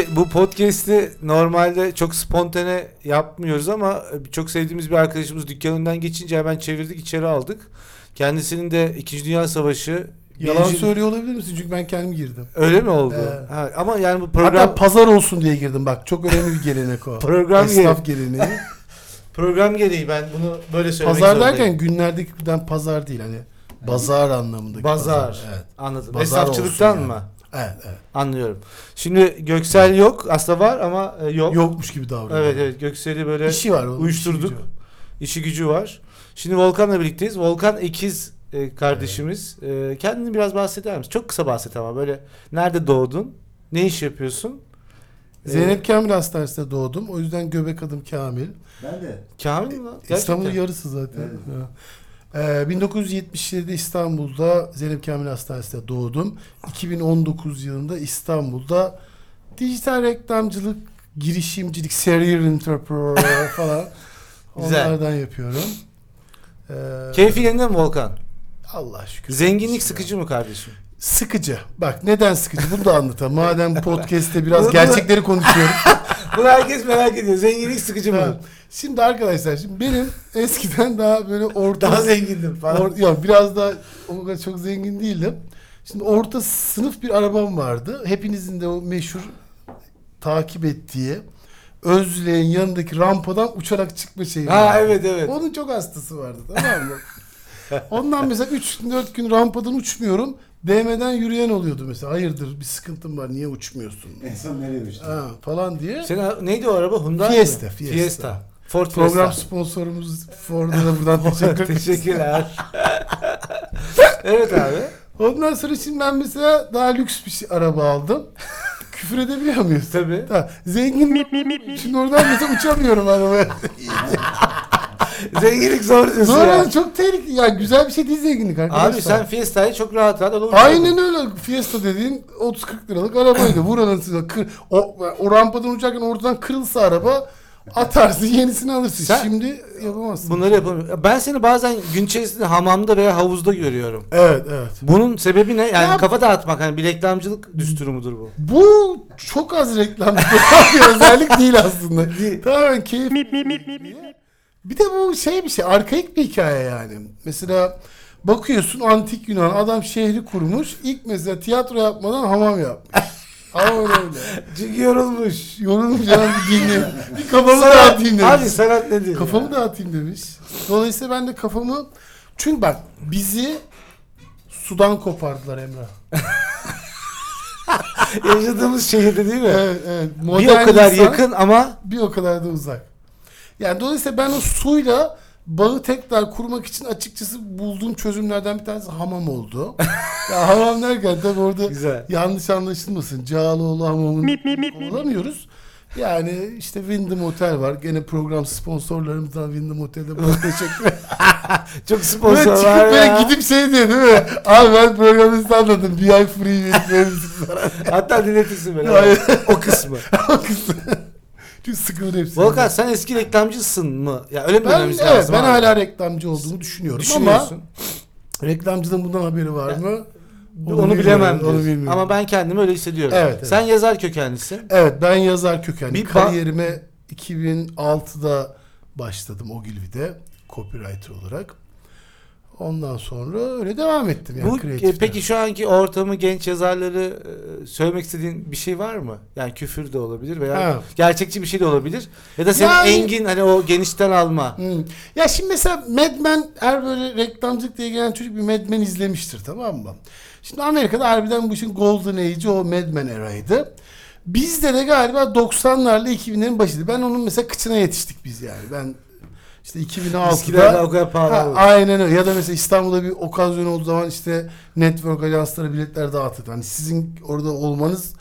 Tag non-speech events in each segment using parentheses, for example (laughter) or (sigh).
Şimdi bu podcast'i normalde çok spontane yapmıyoruz ama çok sevdiğimiz bir arkadaşımız dükkanından geçince hemen çevirdik içeri aldık. Kendisinin de 2. Dünya Savaşı Yalan birinci- söylüyor olabilir misin? Çünkü ben kendim girdim. Öyle mi oldu? Evet. Ha, ama yani bu Hatta program pazar olsun diye girdim bak. Çok önemli bir gelenek o. (laughs) program Esnaf geleneği. (laughs) program gereği ben bunu böyle söylemek pazar zorundayım. derken günlerdeki birden pazar değil hani. Bazar anlamındaki Bazar. Evet. Anladım. Pazar Esnafçılıktan olsun mı? Evet, evet. Anlıyorum. Şimdi Göksel yok. Aslında var ama e, yok. Yokmuş gibi davranıyor. Evet evet Göksel'i böyle İşi var uyuşturduk. işi gücü. işi gücü var. Şimdi Volkan'la birlikteyiz. Volkan ikiz e, kardeşimiz. E, kendini biraz bahseder misin? Çok kısa bahset ama böyle nerede doğdun? Ne iş yapıyorsun? E, Zeynep Kamil Hastanesi'nde doğdum. O yüzden göbek adım Kamil. Ben de. Kamil mi lan? Gerçekten. İstanbul'un yarısı zaten. Evet. Ee, 1977'de İstanbul'da Zeynep Kamil Hastanesi'nde doğdum. 2019 yılında İstanbul'da dijital reklamcılık, girişimcilik, serial entrepreneur (laughs) falan Güzel. onlardan yapıyorum. Ee, Keyfi yerinde mi Volkan? Allah şükür. Zenginlik sıkıcı mı kardeşim? Sıkıcı. Bak neden sıkıcı bunu da anlatalım. Madem (laughs) podcast'te biraz gerçekleri konuşuyoruz. (laughs) Bunu herkes merak ediyor. Zenginlik sıkıcı mı? Şimdi arkadaşlar şimdi benim eskiden daha böyle orta Daha zengindim falan. Or, ya biraz da o kadar çok zengin değildim. Şimdi orta sınıf bir arabam vardı. Hepinizin de o meşhur takip ettiği Özlüğün yanındaki rampadan uçarak çıkma şeyi. ha vardı. evet evet. Onun çok hastası vardı tamam mı? (laughs) Ondan mesela 3-4 gün rampadan uçmuyorum. DM'den yürüyen oluyordu mesela. Hayırdır bir sıkıntım var niye uçmuyorsun? En son nereye uçtun? Ha, falan diye. Senin neydi o araba? Hyundai Fiesta, mi? Fiesta. Fiesta. Ford Program Fiesta. sponsorumuz Ford'a da buradan (laughs) teşekkür. Teşekkürler. (laughs) evet abi. Ondan sonra şimdi ben mesela daha lüks bir şey, araba aldım. Küfür edebiliyor muyuz? Tabii. Ha, zengin Şimdi oradan mesela uçamıyorum arabaya. (laughs) (laughs) Zenginlik zor diyorsun Sonra ya. çok tehlikeli. Ya güzel bir şey değil zenginlik arkadaşlar. Abi sen Fiesta'yı çok rahat rahat alıp Aynen öyle. Fiesta dediğin 30-40 liralık arabaydı. Buranın size kır, o, o rampadan uçarken ortadan kırılsa araba atarsın yenisini alırsın. Sen- Şimdi yapamazsın. Bunları yapamıyorum. Ben seni bazen gün içerisinde hamamda veya havuzda görüyorum. Evet evet. Bunun sebebi ne? Yani Ya- kafa dağıtmak hani bir reklamcılık düsturu mudur bu? Bu çok az reklam bir (laughs) özellik değil aslında. Tamamen keyif. Bir de bu şey bir şey arkaik bir hikaye yani. Mesela bakıyorsun antik Yunan adam şehri kurmuş. İlk mesela tiyatro yapmadan hamam yapmış. (laughs) Ama öyle öyle. Çünkü yorulmuş. Yorulmuş bir dinle. (laughs) Bir kafamı dağıtayım demiş. Abi sanat nedir? Kafamı ya? dağıtayım demiş. Dolayısıyla ben de kafamı çünkü bak bizi sudan kopardılar Emrah. (laughs) Yaşadığımız şehirde değil mi? Evet, evet. bir Modern o kadar insan- yakın ama bir o kadar da uzak. Yani dolayısıyla ben o suyla bağı tekrar kurmak için açıkçası bulduğum çözümlerden bir tanesi hamam oldu. (laughs) ya hamam derken tabii orada Güzel. yanlış anlaşılmasın. Cağaloğlu hamamını olamıyoruz. Yani işte Wyndham Otel var. Gene program sponsorlarımızdan Wyndham Otel'de bana teşekkür (laughs) çok Böyle sponsor çıkıp var böyle ya. gidip şey diyor değil mi? Abi ben programı anladım. Bir ay free verir? Hatta dinletirsin beni. O kısmı. (laughs) O kısmı. Çünkü sıkılır hepsi. Volkan sen eski reklamcısın mı? Ya öyle mi Ben, evet, lazım ben abi? hala reklamcı olduğumu düşünüyorum ama reklamcının bundan haberi var mı? Onu, bilmiyorum, bilemem onu bilmiyorum. Ama ben kendimi öyle hissediyorum. Evet, evet. Sen yazar kökenlisin. Evet ben yazar kökenli. Bir Kariyerime 2006'da başladım Ogilvy'de copywriter olarak. Ondan sonra öyle devam ettim yani Bu e, peki şu anki ortamı genç yazarları e, söylemek istediğin bir şey var mı? Yani küfür de olabilir veya Ha. gerçekçi bir şey de olabilir. Ya da senin Yani- engin hani o genişten alma. Hmm. Ya şimdi mesela Mad Men her böyle reklamcılık diye gelen çocuk bir Mad Men izlemiştir tamam mı? Şimdi Amerika'da harbiden bu işin golden age'i o Mad Men eraydı. Bizde de galiba 90'larla 2000'lerin başıydı. Ben onun mesela kıçına yetiştik biz yani. Ben işte Eskiler 2006'da o kadar pahalı. Ha, aynen öyle. Ya da mesela İstanbul'da bir okazyon olduğu zaman işte network ajanslara biletler dağıtırdı. Hani sizin orada olmanız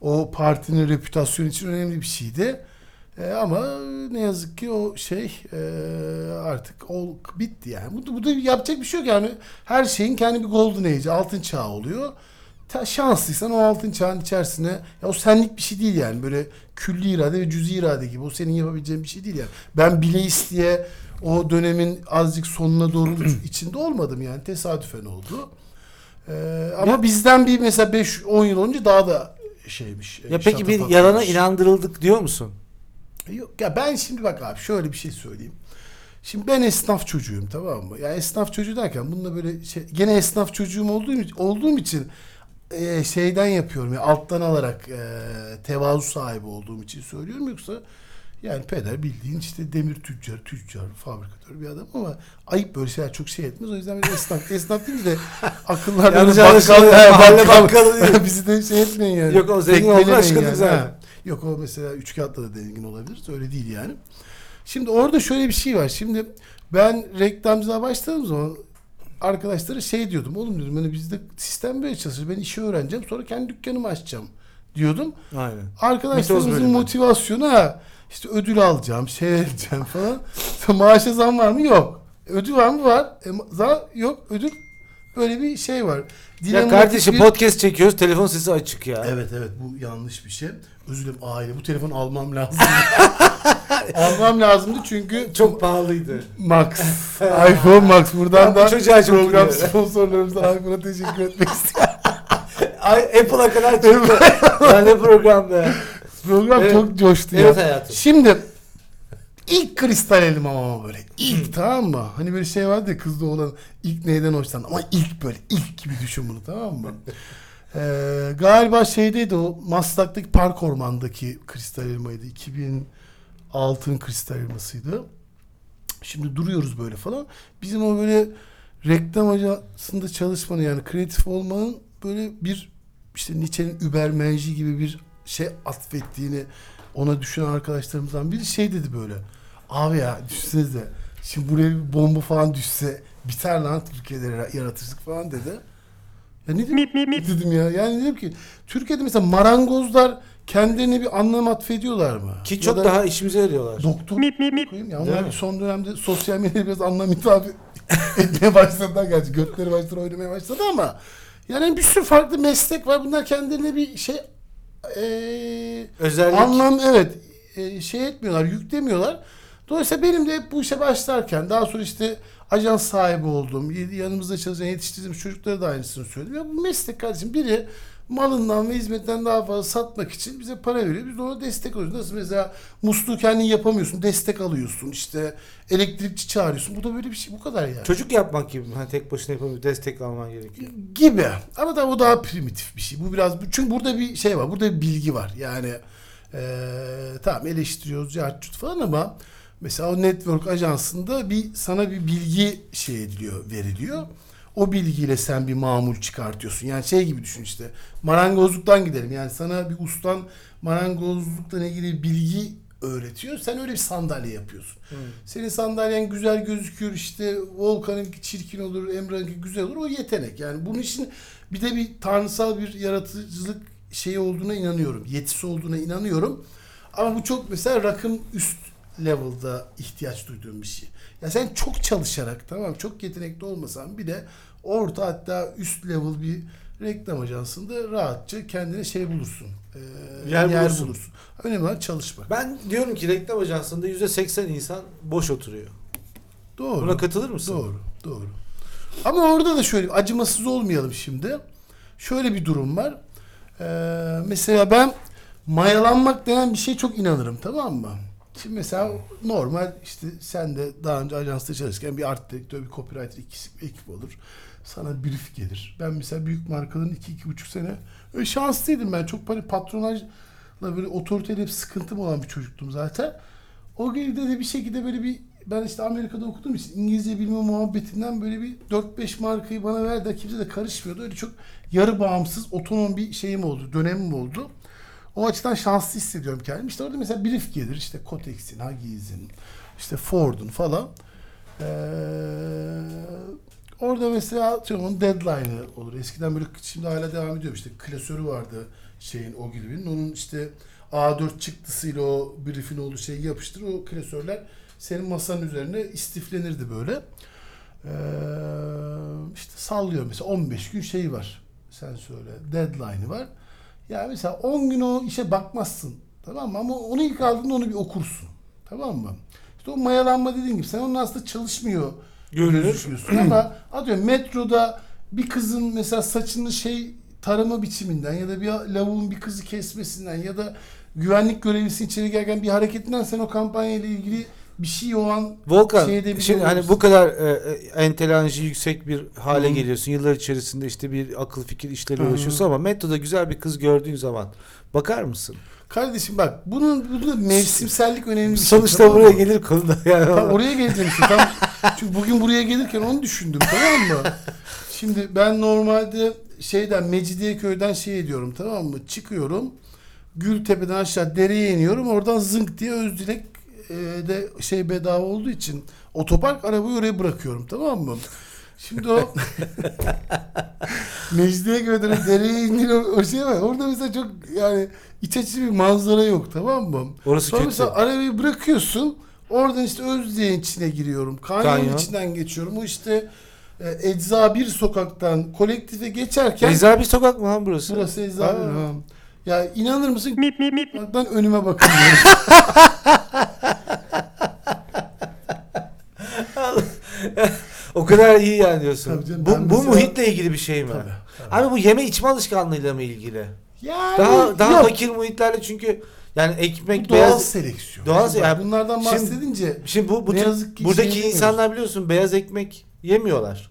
o partinin reputasyonu için önemli bir şeydi. E, ama ne yazık ki o şey e, artık ol, bitti yani. Bu, bu da yapacak bir şey yok yani. Her şeyin kendi bir golden age, altın çağı oluyor. Ta, şanslıysan o altın çağın içerisine ya o senlik bir şey değil yani. Böyle külli irade ve cüzi irade gibi. O senin yapabileceğin bir şey değil yani. Ben bile isteye o dönemin azıcık sonuna doğru (clears throat) (clears throat) içinde olmadım yani. Tesadüfen oldu. Ee, ama bizden bir mesela 5-10 yıl önce daha da şeymiş. e, Ya peki bir yalana inandırıldık diyor musun? Yok ya ben şimdi bak abi şöyle bir şey söyleyeyim. Şimdi ben esnaf çocuğuyum tamam mı? Ya esnaf çocuğu derken bununla böyle şey, gene esnaf çocuğum olduğum, olduğum için e, şeyden yapıyorum ya alttan alarak e, tevazu sahibi olduğum için söylüyorum yoksa yani peder bildiğin işte demir tüccar, tüccar, fabrikatör bir adam ama ayıp böyle şeyler çok şey etmez. O yüzden böyle esnaf, (laughs) esnaf değil de akıllarda böyle anlaşılıyor. he, bakkalı değil. (laughs) Bizi de şey etmeyin yani. Yok, o zengin olduğunu açıkladık yani. zaten. Yok o mesela üç kağıtla da zengin olabilir. Öyle değil yani. Şimdi orada şöyle bir şey var. Şimdi ben reklamcılığa başladığım zaman arkadaşlara şey diyordum. Oğlum diyordum hani bizde sistem böyle çalışır. Ben işi öğreneceğim. Sonra kendi dükkanımı açacağım diyordum. Aynen. Arkadaşlarımızın motivasyonu ha işte ödül alacağım, şey edeceğim (laughs) falan. Maaşa zam var mı? Yok. Ödül var mı? Var. E, zam yok. Ödül böyle bir şey var. Ya Dinamatik kardeşim bir- podcast çekiyoruz telefon sesi açık ya. Evet evet bu yanlış bir şey. Özür dilerim aile bu telefonu almam lazım. (laughs) (laughs) almam lazımdı çünkü Çok pahalıydı. Max. (laughs) iPhone Max. Buradan da program sponsorlarımıza iPhone'a teşekkür etmek (laughs) istiyorum. Apple'a kadar çıktı. ya ne program Evet. çok coştu ya. Evet hayatım. Şimdi ilk kristal elim ama böyle. İlk tamam mı? Hani böyle şey vardı ya kızda olan ilk neyden hoşlan ama ilk böyle ilk gibi düşün bunu tamam mı? Ee, galiba şeydeydi o Maslak'taki park ormandaki kristal elmaydı. 2006'ın kristal elmasıydı. Şimdi duruyoruz böyle falan. Bizim o böyle reklam ajansında çalışmanın yani kreatif olmanın böyle bir işte Nietzsche'nin übermenji gibi bir şey atfettiğini ona düşünen arkadaşlarımızdan biri şey dedi böyle. Abi ya düşünsenize şimdi buraya bir bomba falan düşse biter lan Türkiye'de yaratıcılık falan dedi. Ya ne dedim, dedim ya. Yani dedim ki Türkiye'de mesela marangozlar kendilerine bir anlam atfediyorlar mı? Ki çok da daha işimize yarıyorlar. Doktor koyayım ya. Onlar mi? son dönemde sosyal medyada biraz anlam hitap (laughs) etmeye başladılar gerçi. Götleri başladı oynamaya başladı ama yani bir sürü farklı meslek var. Bunlar kendilerine bir şey eee Özellik. anlam evet e, şey etmiyorlar, yüklemiyorlar. Dolayısıyla benim de hep bu işe başlarken daha sonra işte ajans sahibi oldum. y- Yanımızda çalışan yetiştirdiğimiz çocuklara da aynısını söyledim. Ya bu meslek kardeşim biri malından ve hizmetten daha fazla satmak için bize para veriyor. Biz de ona destek alıyoruz. Nasıl mesela musluğu kendin yapamıyorsun. Destek alıyorsun. İşte elektrikçi çağırıyorsun. Bu da böyle bir şey. Bu kadar yani. Çocuk yapmak gibi. Hani tek başına yapamıyor. Destek alman gerekiyor. gibi. Ama da o daha primitif bir şey. Bu biraz çünkü burada bir şey var. Burada bir bilgi var. Yani eee tamam eleştiriyoruz cartçut falan ama mesela o network ajansında bir sana bir bilgi şey ediliyor, veriliyor. O bilgiyle sen bir mamul çıkartıyorsun. Yani şey gibi düşün işte. Marangozluktan gidelim. Yani sana bir ustan marangozlukla ilgili bilgi öğretiyor. Sen öyle bir sandalye yapıyorsun. Senin sandalyen güzel gözüküyor işte Volkan'ınki çirkin olur, Emrah'ınki güzel olur. O yetenek. Yani bunun için bir de bir tanrısal bir yaratıcılık şeyi olduğuna inanıyorum. Yetisi olduğuna inanıyorum. Ama bu çok mesela rakım üst level'da ihtiyaç duyduğum bir şey. Ya sen çok çalışarak tamam çok yetenekli olmasan bir de orta hatta üst level bir reklam ajansında rahatça kendine şey bulursun. Ee, Yer bulursun. Önemli olan çalışmak. Ben diyorum ki reklam ajansında %80 insan boş oturuyor. Doğru. Buna katılır mısın? Doğru, doğru. Ama orada da şöyle acımasız olmayalım şimdi. Şöyle bir durum var. Ee, mesela ben mayalanmak denen bir şey çok inanırım tamam mı? Şimdi mesela normal işte sen de daha önce ajansta çalışırken bir art direktör, bir copywriter ikisi ekip olur. Sana brief gelir. Ben mesela büyük markaların iki, iki buçuk sene öyle şanslıydım ben. Çok böyle patronajla böyle otoriteyle hep sıkıntım olan bir çocuktum zaten. O günde de bir şekilde böyle bir ben işte Amerika'da okuduğum için İngilizce bilme muhabbetinden böyle bir 4-5 markayı bana verdi. Kimse de karışmıyordu. Öyle çok yarı bağımsız, otonom bir şeyim oldu, dönemim oldu. O açıdan şanslı hissediyorum kendimi. İşte orada mesela brief gelir. işte Kotex'in, Huggies'in, işte Ford'un falan. Ee, orada mesela atıyorum onun deadline'ı olur. Eskiden böyle şimdi hala devam ediyor. İşte klasörü vardı şeyin o gibi. Onun işte A4 çıktısıyla o brief'in olduğu şeyi yapıştır. O klasörler senin masanın üzerine istiflenirdi böyle. Ee, işte sallıyor mesela 15 gün şey var. Sen söyle. Deadline'ı var. Ya mesela 10 gün o işe bakmazsın. Tamam mı? Ama onu ilk aldığında onu bir okursun. Tamam mı? İşte o mayalanma dediğin gibi sen onun aslında çalışmıyor Görünür. ama atıyorum metroda bir kızın mesela saçını şey tarama biçiminden ya da bir lavuğun bir kızı kesmesinden ya da güvenlik görevlisi içeri gelirken bir hareketinden sen o kampanya ile ilgili bir şey o an Volkan, şey edebiliyor şimdi hani bu kadar e, e, entelejansı yüksek bir hale Hı. geliyorsun. Yıllar içerisinde işte bir akıl fikir işleri uğraşıyorsun ama metroda güzel bir kız gördüğün zaman bakar mısın? Kardeşim bak bunun burada mevsimsellik önemli bir şey. Sonuçta tamam buraya mı? gelir konuda yani. Tam oraya geleceğim işte. Tam, çünkü bugün buraya gelirken onu düşündüm tamam mı? Şimdi ben normalde şeyden Mecidiyeköy'den şey ediyorum tamam mı? Çıkıyorum. Gültepe'den aşağı dereye iniyorum. Oradan zınk diye Özdilek e, de şey bedava olduğu için otopark arabayı oraya bırakıyorum tamam mı? Şimdi o (laughs) Mecidiyeköy'den o dereye indiğin o, o şey var. Orada mesela çok yani iç açıcı bir manzara yok tamam mı? Orası Sonra kötü. mesela arabayı bırakıyorsun. Oradan işte Özdilek'in içine giriyorum. Kanyonun Kanyon. içinden geçiyorum. O işte e, Ecza bir sokaktan kolektife geçerken Ecza bir sokak mı lan burası? burası Ecza Aa. bir ha. Ya inanır mısın? Ben önüme bakıyorum. (laughs) O kadar iyi yani diyorsun. Tabii canım, bu ben bu mesela- muhitle ilgili bir şey mi? Tabii, tabii. Abi bu yeme içme alışkanlığıyla mı ilgili? Yani Daha daha yok. fakir muhitlerle çünkü yani ekmek Bu doğal beyaz seleksiyon. Doğal Şimdi yani bunlardan şimdi- bahsedince Şimdi bu, bu Ne yazık ki buradaki şey insanlar biliyorsun beyaz ekmek yemiyorlar.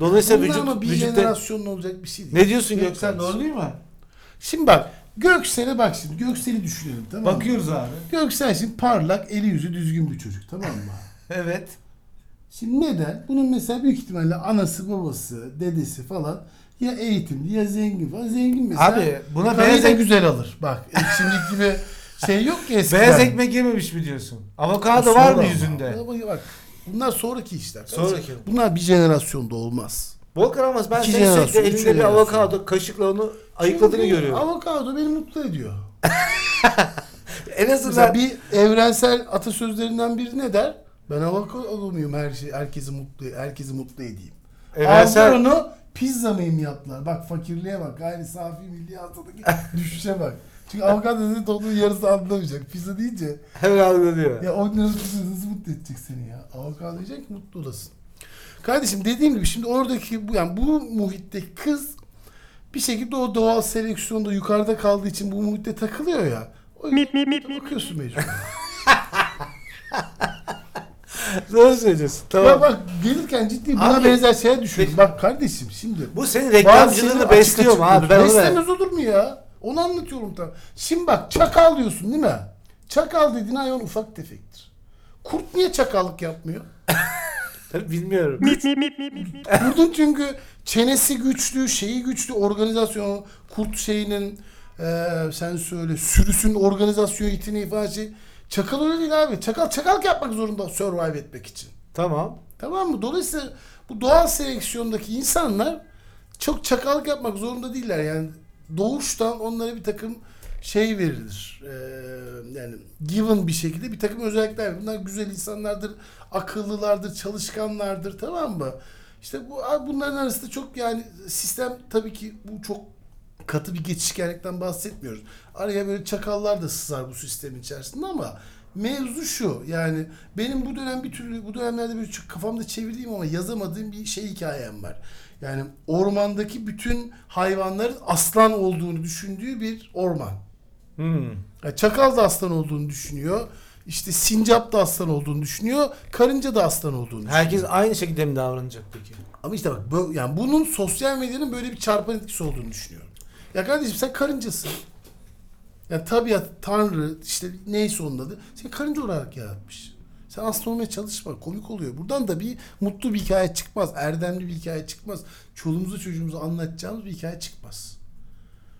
Dolayısıyla bunlar vücut, ama bir vücutta... jenerasyonla olacak bir şey değil. Ne diyorsun Göksel doğru değil mi? Şimdi bak Göksel'e bak şimdi. Göksel'i düşünelim tamam mı? Bakıyoruz abi. Göksel şimdi parlak, eli yüzü düzgün bir çocuk tamam mı? (laughs) Evet. Şimdi neden? Bunun mesela büyük ihtimalle anası, babası, dedesi falan ya eğitimli ya zengin falan. Zengin mesela. Abi, buna beyaz ek- güzel alır. Bak şimdiki gibi şey yok ki eskiden. Beyaz ekmek yememiş mi diyorsun? Avokado var mı yüzünde? Ama Bak, bunlar sonraki işler. Sonraki. Bunlar bir jenerasyonda olmaz. Volkan ama ben İki senin sürekli jenerasyon, üç elinde bir jenerasyon. avokado kaşıkla onu ayıkladığını Çünkü görüyorum. Avokado beni mutlu ediyor. (laughs) En azından Mesela bir evrensel atasözlerinden biri ne der? Ben avokado muyum her şey herkesi mutlu herkesi mutlu edeyim. evrensel onu pizza mıyım yaptılar. Bak fakirliğe bak. Gayri safi milli hasıladaki (laughs) düşüşe bak. Çünkü avokado dedi toplumun yarısı anlamayacak. Pizza deyince hemen algılıyor. ya 10 liralık pizza nasıl mutlu edecek seni ya? Avokado yiyecek mutlu olasın. Kardeşim dediğim gibi şimdi oradaki bu yani bu muhitte kız bir şekilde o doğal seleksiyonda yukarıda kaldığı için bu muhitte takılıyor ya. O bakıyorsun mecbur. (laughs) (laughs) Doğru söylüyorsun. Ya Tamam. bak gelirken ciddi buna Abi- benzer düşünüyorum. Peki. Bak kardeşim şimdi. Bu senin reklamcılığını besliyor mu abi? Ben Beslemez olur mu ya? Onu anlatıyorum tam. Şimdi bak çakal diyorsun değil mi? Çakal dediğin hayvan ufak tefektir. Kurt niye çakallık yapmıyor? (laughs) bilmiyorum. (laughs) Kurtun çünkü çenesi güçlü, şeyi güçlü, organizasyonu, kurt şeyinin eee sen söyle sürüsün organizasyon yeteneği falan şey. Çakal öyle değil abi. Çakal çakallık yapmak zorunda survive etmek için. Tamam. Tamam mı? Dolayısıyla bu doğal seleksiyondaki insanlar çok çakallık yapmak zorunda değiller. Yani doğuştan onlara bir takım şey verilir. Ee, yani given bir şekilde bir takım özellikler. Bunlar güzel insanlardır, akıllılardır, çalışkanlardır tamam mı? İşte bu bunların arasında çok yani sistem tabii ki bu çok katı bir geçişkenlikten bahsetmiyoruz. Araya böyle çakallar da sızar bu sistemin içerisinde ama mevzu şu yani benim bu dönem bir türlü bu dönemlerde böyle çok kafamda çevirdiğim ama yazamadığım bir şey hikayem var. Yani ormandaki bütün hayvanların aslan olduğunu düşündüğü bir orman. Hmm. Yani çakal da aslan olduğunu düşünüyor. İşte sincap da aslan olduğunu düşünüyor. Karınca da aslan olduğunu düşünüyor. Herkes aynı şekilde mi davranacak peki? Ama işte bak bu, yani bunun sosyal medyanın böyle bir çarpan etkisi olduğunu düşünüyorum. Ya kardeşim sen karıncasın. Ya tabiat, tanrı işte neyse onun adı. Seni karınca olarak yaratmış. Sen aslan olmaya çalışma. Komik oluyor. Buradan da bir mutlu bir hikaye çıkmaz. Erdemli bir hikaye çıkmaz. Çoluğumuza çocuğumuza anlatacağımız bir hikaye çıkmaz.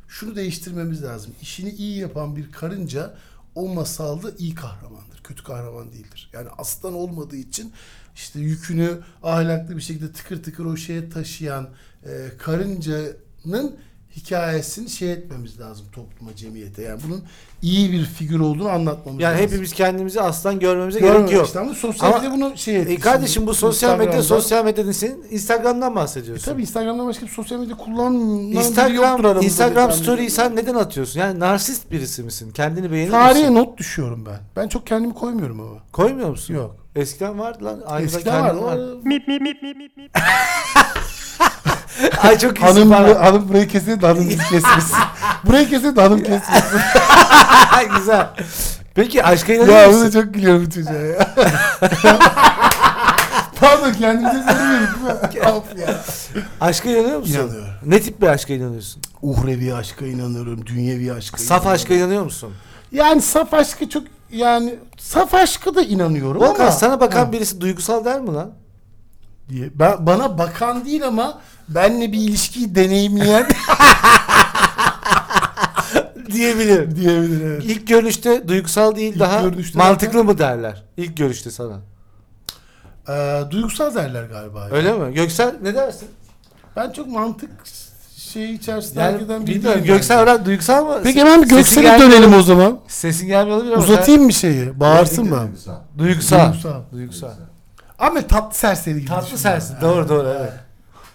Şunu değiştirmemiz lazım. İşini iyi yapan bir karınca o masalda iyi kahramandır. Kötü kahraman değildir. Yani aslan olmadığı için işte yükünü ahlaklı bir şekilde tıkır tıkır o şeye taşıyan e, karıncanın hikayesini şey etmemiz lazım topluma, cemiyete. Yani bunun iyi bir figür olduğunu anlatmamız Yani lazım. hepimiz kendimizi aslan görmemize Görmüyor gerek yok. işte ama sosyal medya bunu şey etti. E kardeşim bu sosyal medya sosyal medyanın senin Instagram'dan E bahsediyorsun. tabii Instagram'dan başka bir sosyal medya kullanan biri yoktur Instagram aramızda Instagram tane. sen neden atıyorsun? Yani narsist birisi misin? Kendini beğenir Tarihe misin? not düşüyorum ben. Ben çok kendimi koymuyorum ama. Koymuyor musun? Yok. Eskiden vardı lan. Eskiden var. var. (laughs) o- (laughs) Ay çok iyisin Hanım, falan. hanım burayı kesin de hanım bizi kesmesin. (laughs) burayı kesin de hanım kesmesin. (laughs) Güzel. Peki aşka inanıyor ya musun? bunu çok gülüyorum bu çocuğa ya. Pardon kendimize söylemiyorum değil mi? Of ya. Aşka inanıyor musun? İnanıyorum. Ne tip bir aşka inanıyorsun? Uhrevi aşka inanıyorum, dünyevi aşka Saf inanıyorum. aşka inanıyor musun? Yani saf aşka çok yani saf aşka da inanıyorum Volkan ama. sana bakan birisi duygusal der mi lan? diye. Ben, bana bakan değil ama benle bir ilişkiyi deneyimleyen (laughs) Diyebilir. diyebilir evet. İlk görüşte duygusal değil İlk daha görüşte mantıklı mı derler? İlk görüşte sana. Ee, duygusal derler galiba. Öyle mi? Göksel ne dersin? Ben çok mantık şeyi içerisinde Yani hareket eden biri bilmiyorum. değilim Göksel yani. duygusal mı? Peki hemen bir Sesin Göksel'e gelmiyor. dönelim o zaman. Sesin gelmiyor olabilir ama Uzatayım mı şeyi? Bağırsın mı? Duygusal. Duygusal. Duygusal. Ama tatlı serseri gibi. Tatlı düşün sersin. Doğru doğru evet.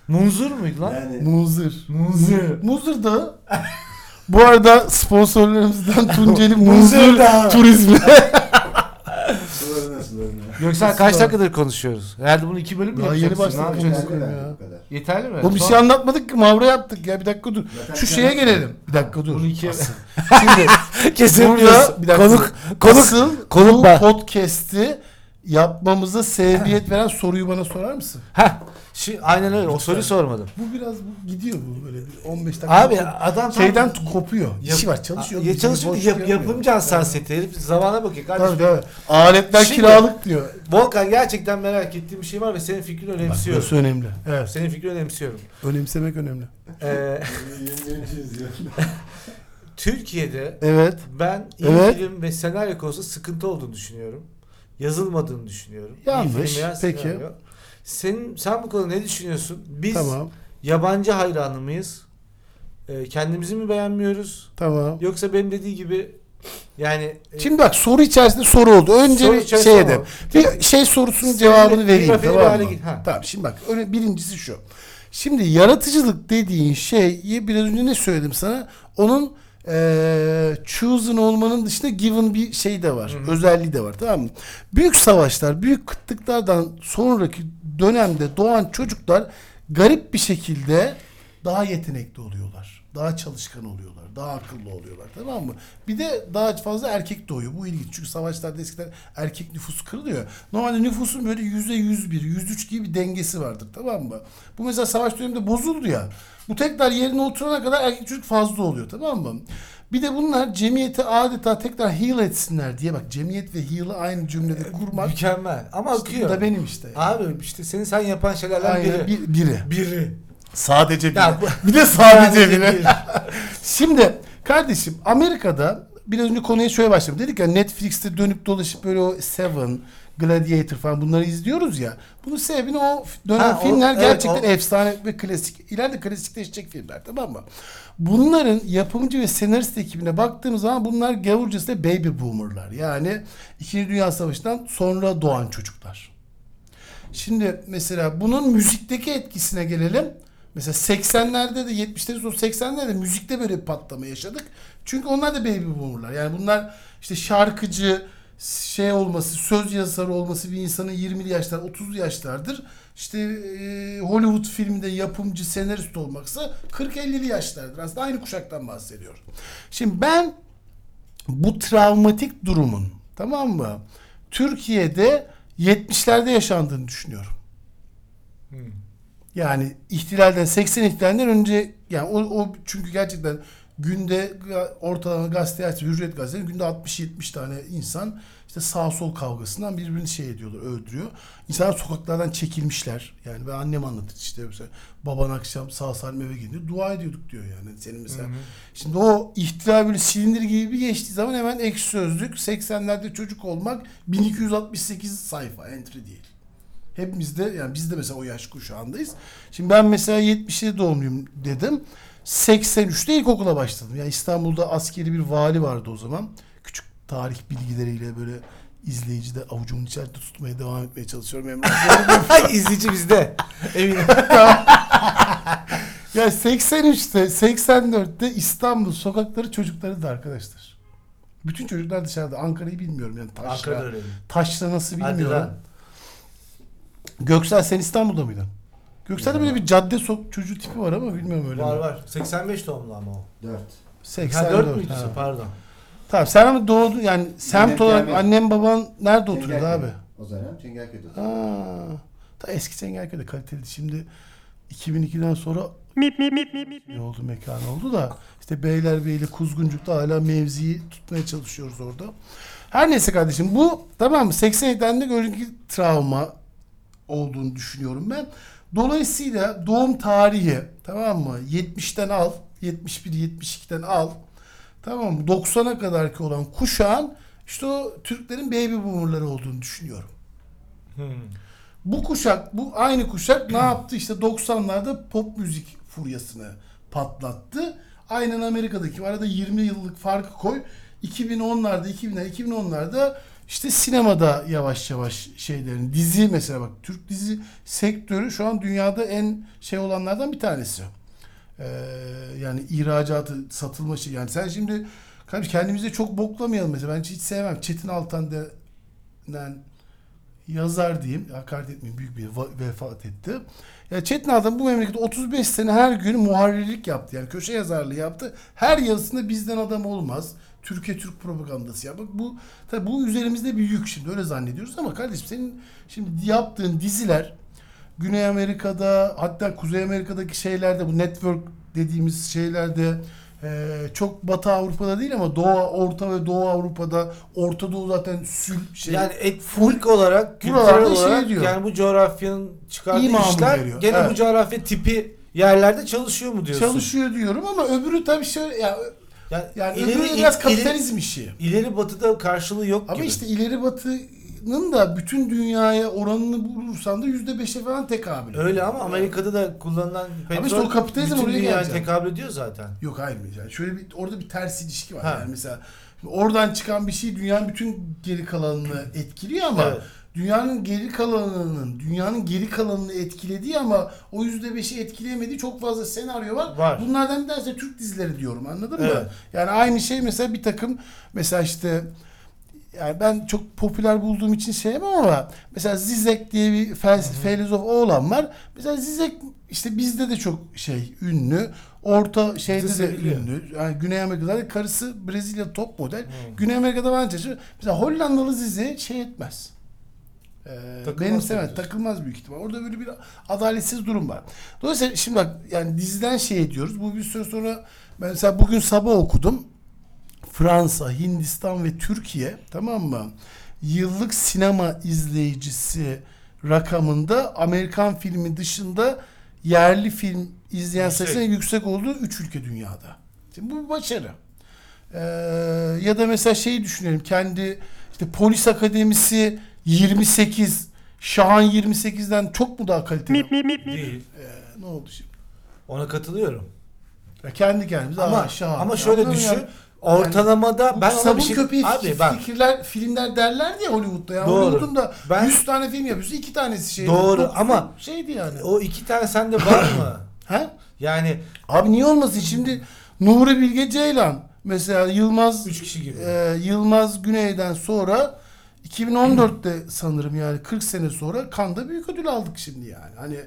Munzur muydu lan? Yani Muzır. Munzur. Muzır Dağı. Bu arada sponsorlarımızdan (laughs) Tunceli Dağı. Turizmi. Göksel kaç dakikadır konuşuyoruz? Herhalde bunu iki bölüm mü Daha yeni yapacaksın? Ne başladık. yapacaksın? Çok Bu kadar, ya. bu kadar. Yeterli mi? O bir Son- şey anlatmadık ki mavra yaptık ya bir dakika dur. Zaten Şu şeye yaptın. gelelim. Bir dakika dur. Bunu ikiye-. (laughs) Şimdi Kesilmiyor. burada bir dakika. Konuk konuk Asıl konuk bu podcast'i yapmamıza sebebiyet veren soruyu bana sorar mısın? Heh. Şi, aynen öyle. O soruyu sormadım. Bu biraz bu gidiyor bu böyle bir 15 dakika. Abi adam tam- şeyden kopuyor. Yap- İşi var çalışıyor. Ya çalışıyor. boş Yap, bırakmıyor. yapımcı hassasiyeti. Herif zamana bakıyor kardeşim. Tabii tabii. Aletler Şimdi- kiralık diyor. Volkan gerçekten merak ettiğim bir şey var ve senin fikrini önemsiyorum. burası önemli. Evet. Senin fikrini önemsiyorum. Önemsemek önemli. Ee. (laughs) Türkiye'de Evet. ben iyi Evet. film ve senaryo konusunda sıkıntı olduğunu düşünüyorum. Yazılmadığını düşünüyorum. Yanlış. Peki. senaryo. Senin, sen bu konuda ne düşünüyorsun? Biz Tamam. yabancı hayranı mıyız? Ee, kendimizi mi beğenmiyoruz? Tamam. Yoksa benim dediği gibi yani e, Şimdi bak soru içerisinde soru oldu. Önce Soru bir şey oldu. edelim. Bir şey sorusunun Senin cevabını vereyim tamam mı? ha. Tamam şimdi bak öyle birincisi şu. Şimdi yaratıcılık dediğin şeyi biraz önce ne söyledim sana? Onun eee chosen olmanın dışında given bir şey de var. Hı hı. Özelliği de var tamam mı? Büyük savaşlar, büyük kıtlıklardan sonraki dönemde doğan çocuklar garip bir şekilde daha yetenekli oluyorlar. Daha çalışkan oluyorlar. Daha akıllı oluyorlar. Tamam mı? Bir de daha fazla erkek doğuyor. Bu ilginç. Çünkü savaşlarda eskiden erkek nüfus kırılıyor. Normalde nüfusun böyle yüzde yüz bir, yüz üç gibi bir dengesi vardır. Tamam mı? Bu mesela savaş döneminde bozuldu ya. Bu tekrar yerine oturana kadar erkek çocuk fazla oluyor. Tamam mı? Bir de bunlar cemiyeti adeta tekrar heal etsinler diye bak cemiyet ve heal'ı aynı cümlede kurmak mükemmel ama işte bu akıyor. da benim işte. Abi işte senin sen yapan şeylerden Aynen biri. bir, biri. Biri. Sadece biri. Ya (laughs) bir de sadece biri. (laughs) Şimdi kardeşim Amerika'da biraz önce konuya şöyle başladım. Dedik ya Netflix'te dönüp dolaşıp böyle o Seven, Gladiator falan bunları izliyoruz ya. Bunun sebebini o dönem Ha, o- filmler evet, gerçekten o- efsane ve klasik. İleride klasikleşecek filmler tamam mı? Bunların yapımcı ve senarist ekibine baktığımız zaman bunlar gavurcasında baby boomerlar. Yani 2. Dünya Savaşı'ndan sonra doğan çocuklar. Şimdi mesela bunun müzikteki etkisine gelelim. Mesela 80'lerde de 70'lerin sonu 80'lerde müzikte böyle bir patlama yaşadık. Çünkü onlar da baby boomerlar. Yani bunlar işte şarkıcı şey olması, söz yazarı olması bir insanın 20'li yaşlar, 30'lu yaşlardır. İşte e, Hollywood filminde yapımcı, senarist olmaksa 40-50'li yaşlardır. Aslında aynı kuşaktan bahsediyor. Şimdi ben bu travmatik durumun tamam mı? Türkiye'de 70'lerde yaşandığını düşünüyorum. Yani ihtilalden 80 ihtilalinden önce yani o, o çünkü gerçekten günde ortalama gazete açsa Hürriyet gazetesi günde 60-70 tane insan işte sağ sol kavgasından birbirini şey ediyorlar, öldürüyor. İnsanlar sokaklardan çekilmişler. Yani ben annem anlatır işte mesela baban akşam sağ salim eve geliyor. Dua ediyorduk diyor yani. Senin mesela Hı hı. Şimdi o ihtilal böyle silindir gibi bir geçtiği zaman hemen ekşi sözlük 80'lerde çocuk olmak 1268 sayfa entry değil. Hepimizde yani biz de mesela o yaş kuşağındayız. Şimdi ben mesela 77 doğumluyum dedim. 83'te ilkokula başladım. Yani İstanbul'da askeri bir vali vardı o zaman. Küçük tarih bilgileriyle böyle izleyici de avucumun içerisinde tutmaya devam etmeye çalışıyorum. (laughs) İzleyici bizde. Eminim. (laughs) ya 83'te 84'te İstanbul sokakları çocukları da arkadaşlar. Bütün çocuklar dışarıda. Ankara'yı bilmiyorum yani taşra. Ankara'da öyle. Taşra nasıl Hadi bilmiyorum. lan. Göksel sen İstanbul'da mıydın? Göksel'de böyle bir cadde sok çocuğu tipi var ama bilmiyorum öyle Var mi? var. 85 doğumlu ama o. 4. 84. Ha 4 müydü? ha. Pardon. Tamam sen ama doğdun yani semt olarak gelmedi. annem baban nerede oturuyordu abi? O zaman Çengelköy'de oturuyor. Ha, ta eski Çengelköy'de kaliteli. Şimdi 2002'den sonra ne oldu mekan oldu da işte Beylerbeyi Kuzguncuk'ta hala mevziyi tutmaya çalışıyoruz orada. Her neyse kardeşim bu tamam mı 87'den de görüntü travma olduğunu düşünüyorum ben. Dolayısıyla doğum tarihi tamam mı 70'ten al 71 72'den al tamam mı 90'a kadarki olan kuşağın işte o Türklerin baby boomerları olduğunu düşünüyorum. Hmm. Bu kuşak, bu aynı kuşak ne yaptı? İşte 90'larda pop müzik furyasını patlattı. Aynen Amerika'daki arada 20 yıllık farkı koy. 2010'larda, 2000'ler, 2010'larda işte sinemada yavaş yavaş şeylerin dizi mesela bak Türk dizi sektörü şu an dünyada en şey olanlardan bir tanesi. Ee, yani ihracatı, satılma şey. Yani sen şimdi kardeşim kendimize çok boklamayalım mesela. Ben hiç sevmem. Çetin Altan denen yazar diyeyim. Hakaret etmeyeyim. Büyük bir vefat etti. Ya Çetin Altan bu memlekette 35 sene her gün muharrirlik yaptı. Yani köşe yazarlığı yaptı. Her yazısında bizden adam olmaz. Türkiye Türk propagandası ya. Bak bu tabii bu üzerimizde bir yük şimdi öyle zannediyoruz ama kardeşim senin şimdi yaptığın diziler Güney Amerika'da hatta Kuzey Amerika'daki şeylerde bu network dediğimiz şeylerde e, çok Batı Avrupa'da değil ama Doğu Orta ve Doğu Avrupa'da Orta Doğu zaten sül şey yani etnik olarak, kültürel şey olarak diyor. yani bu coğrafyanın çıkardığı İmamı işler veriyor. gene Evet. bu coğrafya tipi yerlerde çalışıyor mu diyorsun? çalışıyor diyorum ama öbürü tabii şöyle ya, Yani, yani ileri, öbürü biraz ileri, kapitalizm işi. ileri batıda karşılığı yok Ama gibi. işte ileri batının da bütün dünyaya oranını bulursan da yüzde beşe falan tekabül. Öyle ama Amerika'da da kullanılan petrol işte o kapitalizm bütün oraya dünyaya tekabül ediyor zaten. Yok hayır yani şöyle bir orada bir ters ilişki var Ha. yani mesela oradan çıkan bir şey dünyanın bütün geri kalanını etkiliyor ama Evet. Dünyanın geri kalanının dünyanın geri kalanını etkilediği ama o yüzde beşi etkileyemediği çok fazla senaryo var. Var. Bunlardan bir tanesi Türk dizileri diyorum anladın mı? Evet. Yani aynı şey mesela bir takım mesela işte yani ben çok popüler bulduğum için sevmem ama mesela Zizek diye bir filozof oğlan var. Mesela Zizek işte bizde de çok şey ünlü. Orta şeyde de seviliyor. ünlü. Yani Güney Amerika'da da karısı Brezilya top model. Güney Amerika'da çalışıyor. Mesela Hollandalı Zize şey etmez. Ee, Takılmaz benim diyorsun. takılmaz büyük ihtimal. Orada böyle bir adaletsiz durum var. Dolayısıyla şimdi bak yani diziden şey ediyoruz. Bu bir süre sonra ben mesela bugün sabah okudum. Fransa, Hindistan ve Türkiye tamam mı? Yıllık sinema izleyicisi rakamında Amerikan filmi dışında yerli film izleyen Yüksek. sayısının yüksek olduğu 3 ülke dünyada. Şimdi bu bir başarı. Ee, ya da mesela şeyi düşünelim. Kendi işte polis akademisi 28 Şahan 28'den çok mu daha kaliteli? Değil. Ee, ne oldu şimdi? Ona katılıyorum. Ya kendi kendimize Ama "Aa, Şahan. ama şöyle düşün. ya? Ortalamada Bu ben sabun şey köpeği abi bak fikirler filmler derler ya Hollywood'da ya. Doğru. Hollywood'un da Ben- 100 tane film yapıyorsun. iki tanesi şey. Doğru ama- şeydi yani. o iki tane sende var mı? (coughs) Ha? Yani Abi niye olmasın şimdi Nuri Bilge Ceylan mesela Yılmaz üç kişi gibi. e, Yılmaz Güney'den sonra 2014'te sanırım yani 40 sene sonra Kanda büyük ödül aldık şimdi yani. Hani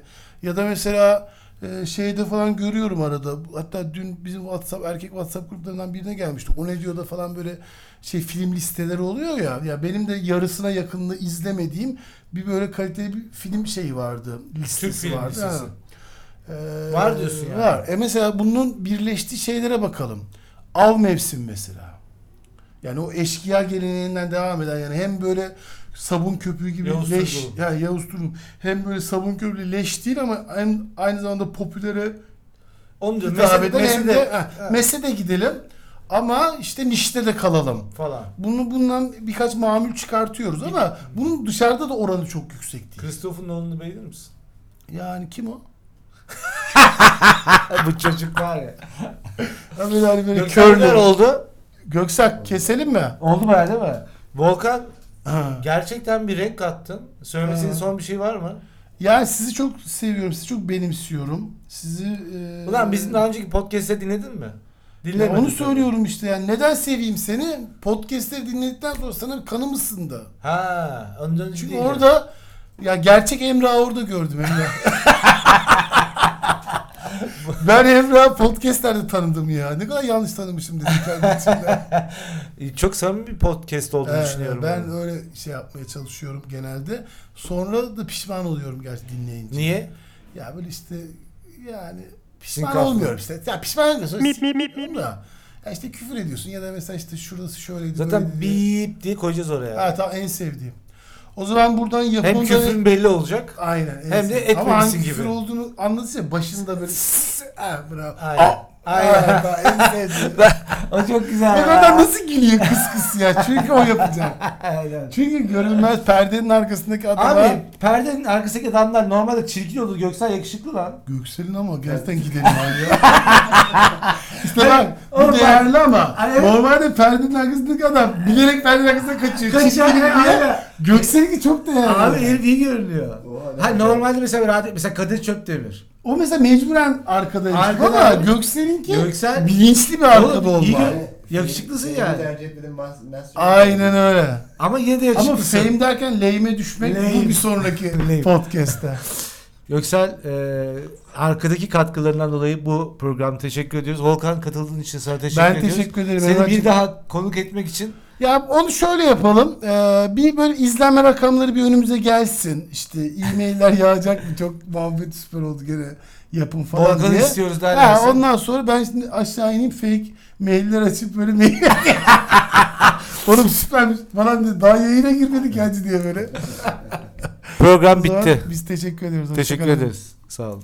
ya da mesela e, şeyde falan görüyorum arada. Hatta dün bizim WhatsApp erkek WhatsApp gruplarından birine gelmişti. O ne diyor da falan böyle şey film listeleri oluyor ya. Ya benim de yarısına yakınını izlemediğim bir böyle kaliteli bir film şeyi vardı. Listesi film vardı. listesi. Ha. Ee, Var diyorsun yani. Var. E mesela bunun birleştiği şeylere bakalım. Av mevsim mesela. Yani o eşkıya geleneğinden devam eden yani hem böyle sabun köpüğü gibi Yavuz leş Turgul. ya Yavuz Turgul hem böyle sabun köpüğü leş değil ama hem aynı zamanda popülere Onu diyorum. hitap Mesela, eden hem de mesela, ha, mesede gidelim ama işte nişte de kalalım. falan. Bunu bundan birkaç mamül çıkartıyoruz ama bunun dışarıda da oranı çok yüksek değil. Christopher Nolan'ı beğenir misin? Yani kim o? (laughs) Bu çocuk var ya. Böyle hani böyle körlü. oldu. Göksak keselim mi? Oldu baya değil mi? Volkan gerçekten bir renk kattın. Söylemesinin son bir şey var mı? Yani sizi çok seviyorum, sizi çok benimsiyorum. Sizi e, Ulan bizim daha önceki podcast'te dinledin mi? ya onu söylüyorum işte yani neden seveyim seni? Podcast'leri dinledikten sonra sana kanım ısındı. Ha, ondan önce Çünkü değil. orada ya gerçek Emrah'ı orada gördüm Emrah. (laughs) (laughs) Ben Emrah podcastlerde tanıdım ya. Ne kadar yanlış tanımışım dedim kendi içimde. (laughs) Çok samimi bir podcast olduğunu Evet, düşünüyorum. ben öyle şey yapmaya çalışıyorum genelde. Sonra da pişman oluyorum gerçi dinleyince. Niye? Ya böyle işte yani pişman Sinkaf mı? olmuyorum işte. Ya pişman olmuyorsun. Mip da. Ya işte küfür ediyorsun ya da mesela işte şurası şöyleydi. Zaten bip diye koyacağız oraya. Ha tamam en sevdiğim. O zaman buradan Hem yapımda... küfrün belli olacak. Aynen. en Hem de sevdiğim. Ama etmemişsin hangi küfür gibi. olduğunu anlatınca başında böyle ha, bravo. Aynen. Aa, Aynen. (laughs) O çok güzel. Bak oradan nasıl gülüyor kıs kıs ya. Çünkü o yapacak. (laughs) Aynen. Çünkü görünmez perdenin arkasındaki adama... Abi perdenin arkasındaki adamlar normalde çirkin olur. Göksel yakışıklı lan. Göksel'in ama gerçekten (laughs) gidelim abi ya. İşte bak Oğlum bu bak- değerli ama evet. normalde perdenin arkasındaki adam bilerek perdenin arkasına kaçıyor. Kaçıyor, diye. aynen. Göksel'inki çok değerli. Abi herif iyi görünüyor. Oha, Ha normalde mesela radyo mesela Kadir Çöptemir. O mesela mecburen arkadaymış Arkada ama. Göksel'inki Göksel- bilinçli bir arkada Oğlum, iyi olma. gör- Yakışıklısın Benim yani. tercih etmediğim mas- mas- Aynen öyle. Ama yine de Ama yakışıklısın. fame derken lehime düşmek Lame. bu bir sonraki (laughs) Lame. podcast'te. Göksel e, arkadaki katkılarından dolayı bu program teşekkür ediyoruz. Volkan katıldığın için sana teşekkür Ben ediyoruz. teşekkür ederim. Seni Emrah'cığım. bir daha konuk etmek için Ya onu şöyle yapalım. Ee, bir böyle izlenme rakamları bir önümüze gelsin. İşte e-mailler (laughs) yağacak mı? Çok muhabbet süper oldu gene yapın falan Volkan'ı diye. istiyoruz Ha, derlerse. ondan sonra ben şimdi aşağı ineyim fake mailler açıp böyle mail (laughs) Oğlum süpermiş. Falan dedi. Daha yayına girmedik hacı diye böyle. (laughs) Program O zaman bitti. Biz teşekkür ediyoruz. Teşekkür ederiz. Sağ olun.